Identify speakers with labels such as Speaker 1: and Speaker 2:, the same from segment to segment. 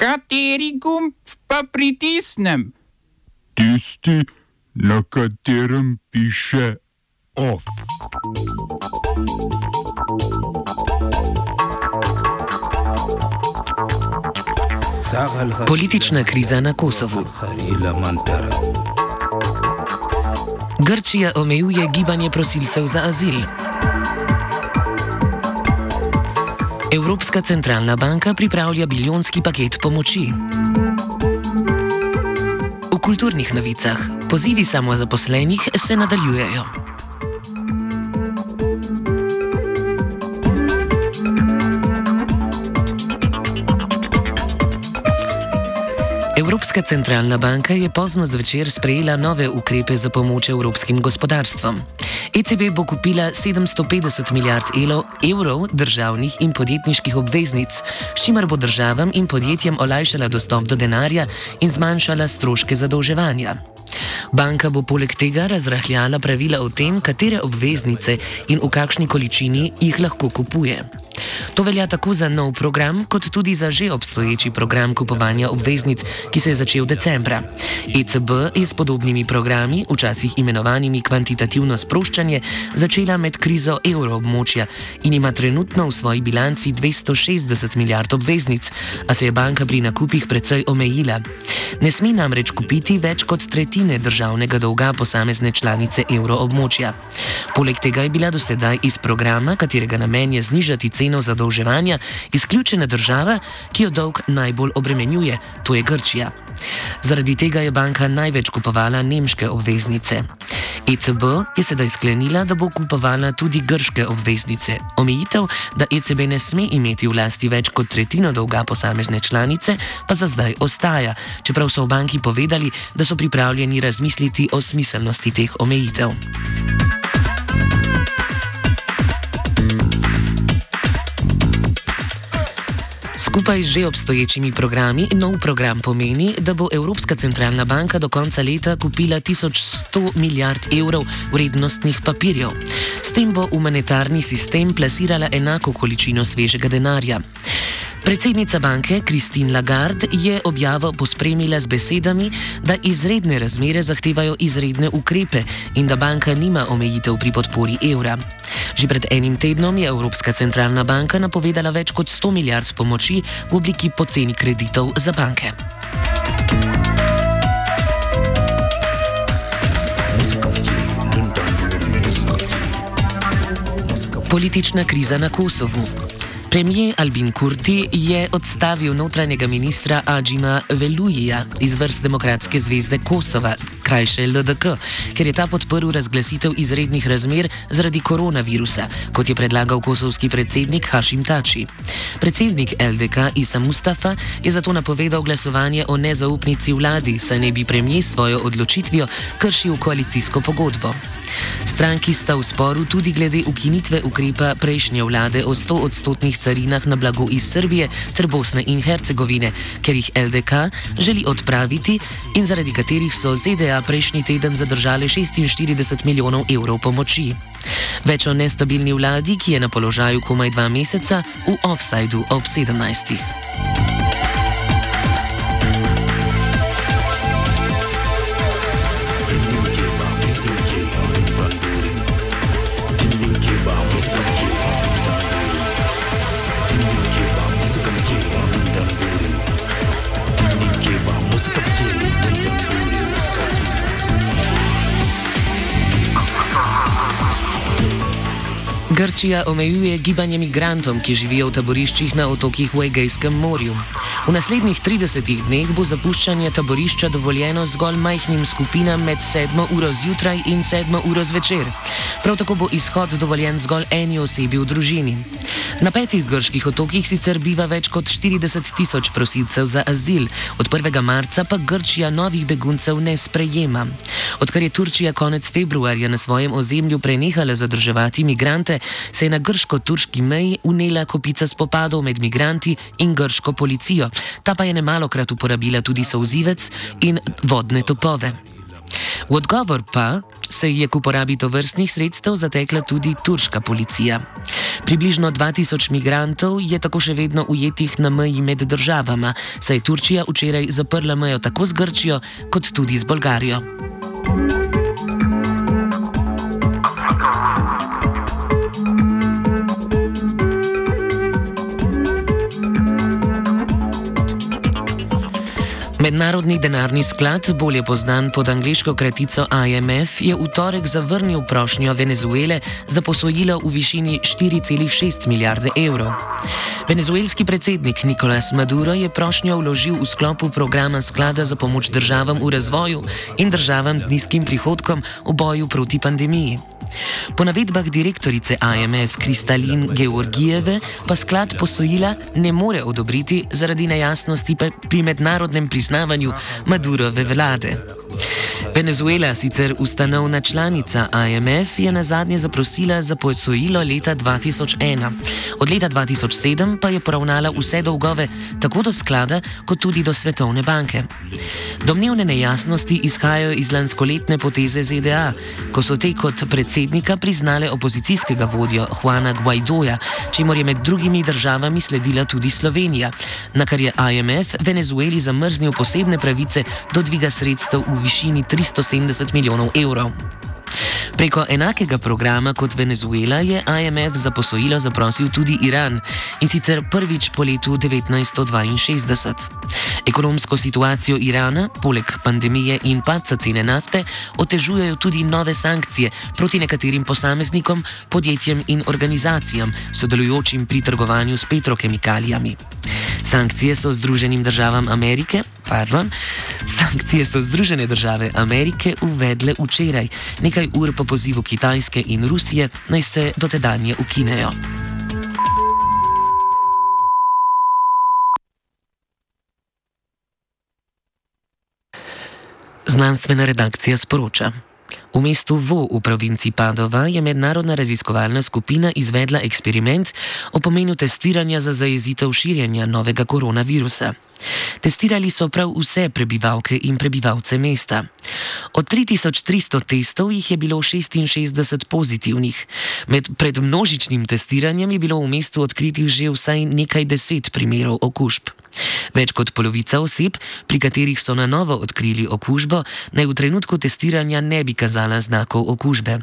Speaker 1: Kateri gumb pa pritisnem?
Speaker 2: Tisti, na katerem piše OF.
Speaker 3: Politična kriza na Kosovu. Grčija omejuje gibanje prosilcev za azil. Evropska centralna banka pripravlja bilijonski paket pomoči. V kulturnih novicah pozivi samozaposlenih se nadaljujejo. Evropska centralna banka je pozno zvečer sprejela nove ukrepe za pomoč evropskim gospodarstvom. ECB bo kupila 750 milijard evrov državnih in podjetniških obveznic, s čimer bo državam in podjetjem olajšala dostop do denarja in zmanjšala stroške zadolževanja. Banka bo poleg tega razrahljala pravila o tem, katere obveznice in v kakšni količini jih lahko kupuje. To velja tako za nov program, kot tudi za že obstoječi program kupovanja obveznic, ki se je začel decembra. ECB je s podobnimi programi, včasih imenovanimi kvantitativno sproščanje, začela med krizo evroobmočja in ima trenutno v svoji bilanci 260 milijard obveznic, a se je banka pri nakupih precej omejila. Ne sme namreč kupiti več kot tretjine državnega dolga posamezne članice evroobmočja. Poleg tega je bila do sedaj iz programa, katerega namen je znižati ceno za zadolževanja izključena država, ki jo dolg najbolj obremenjuje, to je Grčija. Zaradi tega je banka največ kupovala nemške obveznice. ECB je sedaj sklenila, da bo kupovala tudi grške obveznice. Omejitev, da ECB ne sme imeti v lasti več kot tretjino dolga posamezne članice, pa za zdaj ostaja, čeprav so v banki povedali, da so pripravljeni razmisliti o smiselnosti teh omejitev. Skupaj z že obstoječimi programi, nov program pomeni, da bo Evropska centralna banka do konca leta kupila 1100 milijard evrov vrednostnih papirjev. S tem bo humanitarni sistem plasirala enako količino svežega denarja. Predsednica banke Kristin Lagarde je objavo pospremila z besedami, da izredne razmere zahtevajo izredne ukrepe in da banka nima omejitev pri podpori evra. Že pred enim tednom je Evropska centralna banka napovedala več kot 100 milijard pomoči v obliki poceni kreditov za banke. Politična kriza na Kosovu. Premijer Albin Kurti je odstavil notranjega ministra Adžima Velujija iz vrst Demokratske zvezde Kosova, krajše LDK, ker je ta podprl razglasitev izrednih razmer zaradi koronavirusa, kot je predlagal kosovski predsednik Hašim Tači. Predsednik LDK Isa Mustafa je zato napovedal glasovanje o nezaupnici vladi, saj ne bi premijer svojo odločitvijo kršil koalicijsko pogodbo. Stranki sta v sporu tudi glede ukinitve ukrepa prejšnje vlade o 100 odstotnih carinah na blago iz Srbije ter Bosne in Hercegovine, ker jih LDK želi odpraviti in zaradi katerih so ZDA prejšnji teden zadržali 46 milijonov evrov pomoči. Več o nestabilni vladi, ki je na položaju komaj dva meseca, v offsajdu ob 17. Grčija omejuje gibanje migrantom, ki živijo v taboriščih na otokih v Egejskem morju. V naslednjih 30 dneh bo zapuščanje taborišča dovoljeno zgolj majhnim skupinam med 7 uro zjutraj in 7 uro zvečer. Prav tako bo izhod dovoljen zgolj eni osebi v družini. Na petih grških otokih sicer biva več kot 40 tisoč prosilcev za azil, od 1. marca pa Grčija novih beguncev ne sprejema. Odkar je Turčija konec februarja na svojem ozemlju prenehala zadrževati migrante, se je na grško-turški meji unela kopica spopadov med migranti in grško policijo. Ta pa je nemalokrat uporabila tudi souzivec in vodne topove. V odgovor pa se je k uporabi tovrstnih sredstev zatekla tudi turška policija. Približno 2000 migrantov je tako še vedno ujetih na meji med državama, saj je Turčija včeraj zaprla mejo tako z Grčijo kot tudi z Bolgarijo. Mednarodni denarni sklad, bolje znan pod angliško kratico IMF, je v torek zavrnil prošnjo Venezuele za posojilo v višini 4,6 milijarde evrov. Venezuelski predsednik Nicolás Maduro je prošnjo vložil v sklopu programa sklada za pomoč državam v razvoju in državam z nizkim prihodkom v boju proti pandemiji. Po navedbah direktorice IMF Kristalin Georgijeve pa sklad posojila ne more odobriti zaradi nejasnosti pri mednarodnem priznavanju Madurove vlade. Venezuela, sicer ustanovna članica IMF, je na zadnje zaprosila za posojilo leta 2001. Od leta 2007 pa je poravnala vse dolgove tako do sklada, kot tudi do Svetovne banke. Domnevne nejasnosti izhajajo iz lanskoletne poteze ZDA, ko so te kot predsednika priznale opozicijskega vodjo Juana Guaidoja, čemu je med drugimi državami sledila tudi Slovenija, na kar je IMF Venezueli zamrznil posebne pravice do dviga sredstev v višini 370 milijonov evrov. Preko enakega programa kot Venezuela je IMF za posojilo zaprosil tudi Iran in sicer prvič po letu 1962. Ekonomsko situacijo Irana, poleg pandemije in padca cene nafte, otežujejo tudi nove sankcije proti nekaterim posameznikom, podjetjem in organizacijam, sodelujočim pri trgovanju s petrokemikalijami. Sankcije so Združenim državam Amerike, pardon, sankcije so Združene države Amerike uvedle včeraj, nekaj ur po pozivu Kitajske in Rusije, naj se dotedanje ukinejo. Znanstvena redakcija sporoča. V mestu Vo v provinci Padova je mednarodna raziskovalna skupina izvedla eksperiment o pomenu testiranja za zajezitev širjenja novega koronavirusa. Testirali so prav vse prebivalke in prebivalce mesta. Od 3300 testov jih je bilo 66 pozitivnih. Med predmnožičnim testiranjem je bilo v mestu odkritih že vsaj nekaj deset primerov okužb. Več kot polovica oseb, pri katerih so na novo odkrili okužbo, naj v trenutku testiranja ne bi kazala znakov okužbe.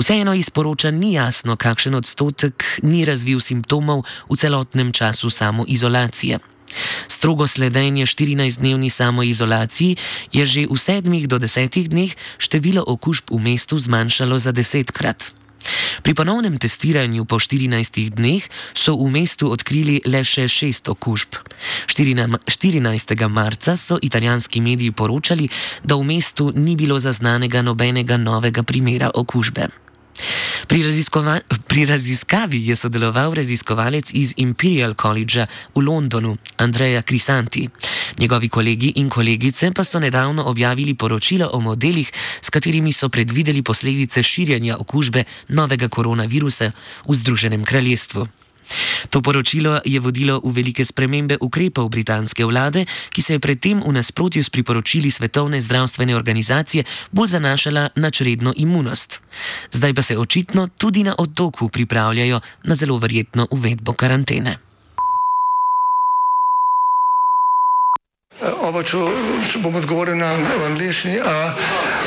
Speaker 3: Vseeno iz poroča ni jasno, kakšen odstotek ni razvil simptomov v celotnem času samoizolacije. Strogo sledenje 14-dnevni samoizolaciji je že v sedmih do desetih dneh število okužb v mestu zmanjšalo za desetkrat. Pri ponovnem testiranju po 14 dneh so v mestu odkrili le še šest okužb. 14. marca so italijanski mediji poročali, da v mestu ni bilo zaznanega nobenega novega primera okužbe. Pri, pri raziskavi je sodeloval raziskovalec iz Imperial College v Londonu, Andreja Krisanti. Njegovi kolegi in kolegice pa so nedavno objavili poročilo o modelih, s katerimi so predvideli posledice širjenja okužbe novega koronavirusa v Združenem kraljestvu. To poročilo je vodilo v velike spremembe ukrepov britanske vlade, ki se je predtem v nasprotju s priporočili Svetovne zdravstvene organizacije bolj zanašala na čredno imunost. Zdaj pa se očitno tudi na otoku pripravljajo na zelo verjetno uvedbo karantene.
Speaker 4: Oba, če, če bom odgovoril na angliški.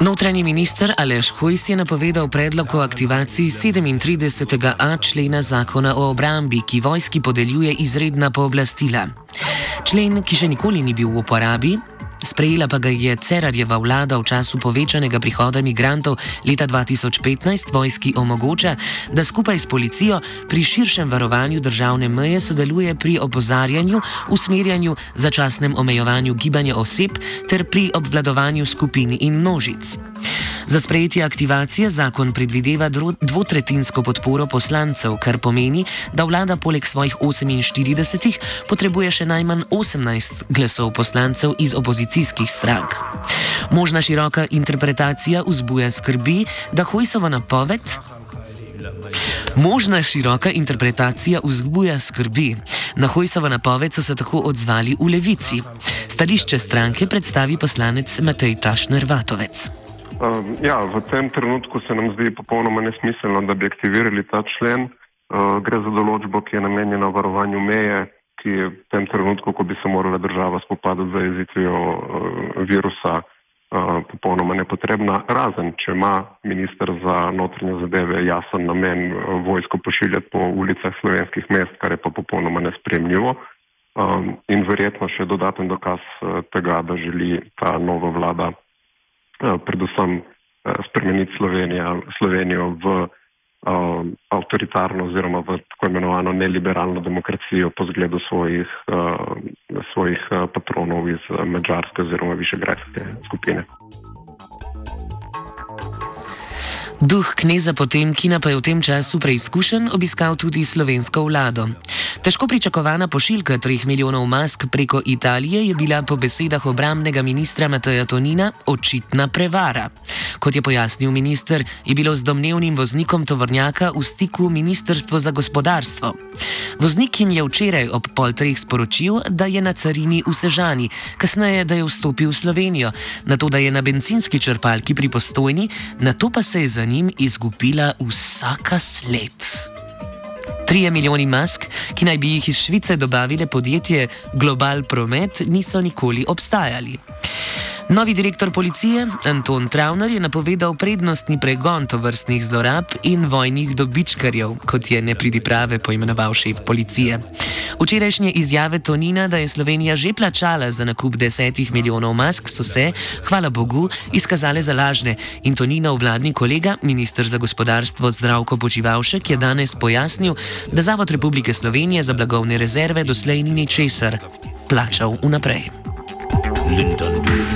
Speaker 3: Notranji minister Aleš Hojs je napovedal predlog o aktivaciji 37a člena zakona o obrambi, ki vojski podeljuje izredna pooblastila. Člen, ki še nikoli ni bil v uporabi, Sprejela pa ga je Cerarjeva vlada v času povečanega prihoda migrantov leta 2015 vojski omogoča, da skupaj s policijo pri širšem varovanju državne meje sodeluje pri opozarjanju, usmerjanju, začasnem omejevanju gibanja oseb ter pri obvladovanju skupin in množic. Za sprejetje aktivacije zakon predvideva dvotretinsko podporo poslancev, kar pomeni, da vlada poleg svojih 48 potrebuje še najmanj 18 glasov poslancev iz opozicijskih strank. Možna široka interpretacija vzbuja skrbi, da Hojsova napoved. Možna široka interpretacija vzbuja skrbi. Na Hojsovo napoved so se tako odzvali v levici. Stališče stranke predstavi poslanec Matej Tašner-Vatovec.
Speaker 5: Uh, ja, v tem trenutku se nam zdi popolnoma nesmiselno, da bi aktivirali ta člen. Uh, gre za določbo, ki je namenjena varovanju meje, ki je v tem trenutku, ko bi se morala država spopadati z zajezitvijo uh, virusa, uh, popolnoma nepotrebna. Razen, če ima minister za notranje zadeve jasen namen uh, vojsko pošiljati po ulicah slovenskih mest, kar je pa popolnoma nespremljivo. Um, in verjetno še dodaten dokaz uh, tega, da želi ta nova vlada predvsem uh, spremeniti Slovenijo v uh, avtoritarno oziroma v tako imenovano neliberalno demokracijo po zgledu svojih, svojih patronov iz Mačarske oziroma Višegrajske skupine.
Speaker 3: Duh kneza Potemkina pa je v tem času preizkušen obiskal tudi slovensko vlado. Težko pričakovana pošiljka 3 milijonov mask preko Italije je bila po besedah obramnega ministra Mateja Tonina očitna prevara. Kot je pojasnil minister, je bilo z domnevnim voznikom tovornjaka v stiku Ministrstvo za gospodarstvo. Voznik jim je včeraj ob pol treh sporočil, da je na carini v Sežani, kasneje, da je vstopil v Slovenijo, na to, da je na benzinski črpalki pri postojni, na to pa se je za njim izgubila vsaka sled. 3 milijoni mask, ki naj bi jih iz Švice dobavile podjetje Global Promet, niso nikoli obstajali. Novi direktor policije Anton Travner je napovedal prednostni pregon tovrstnih zlorab in vojnih dobičkarjev, kot je nepridiprave poimenoval šef policije. Včerajšnje izjave Tonina, da je Slovenija že plačala za nakup desetih milijonov mask, so se, hvala Bogu, izkazale za lažne in Tonina vladni kolega, ministr za gospodarstvo Zdravko Počivalšek, je danes pojasnil, da Zavod Republike Slovenije za blagovne rezerve doslej ni ničesar plačal vnaprej. Lindon.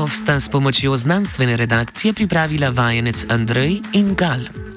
Speaker 3: Ovsta s pomočjo znanstvene redakcije pripravila vajenec Andrej in Gal.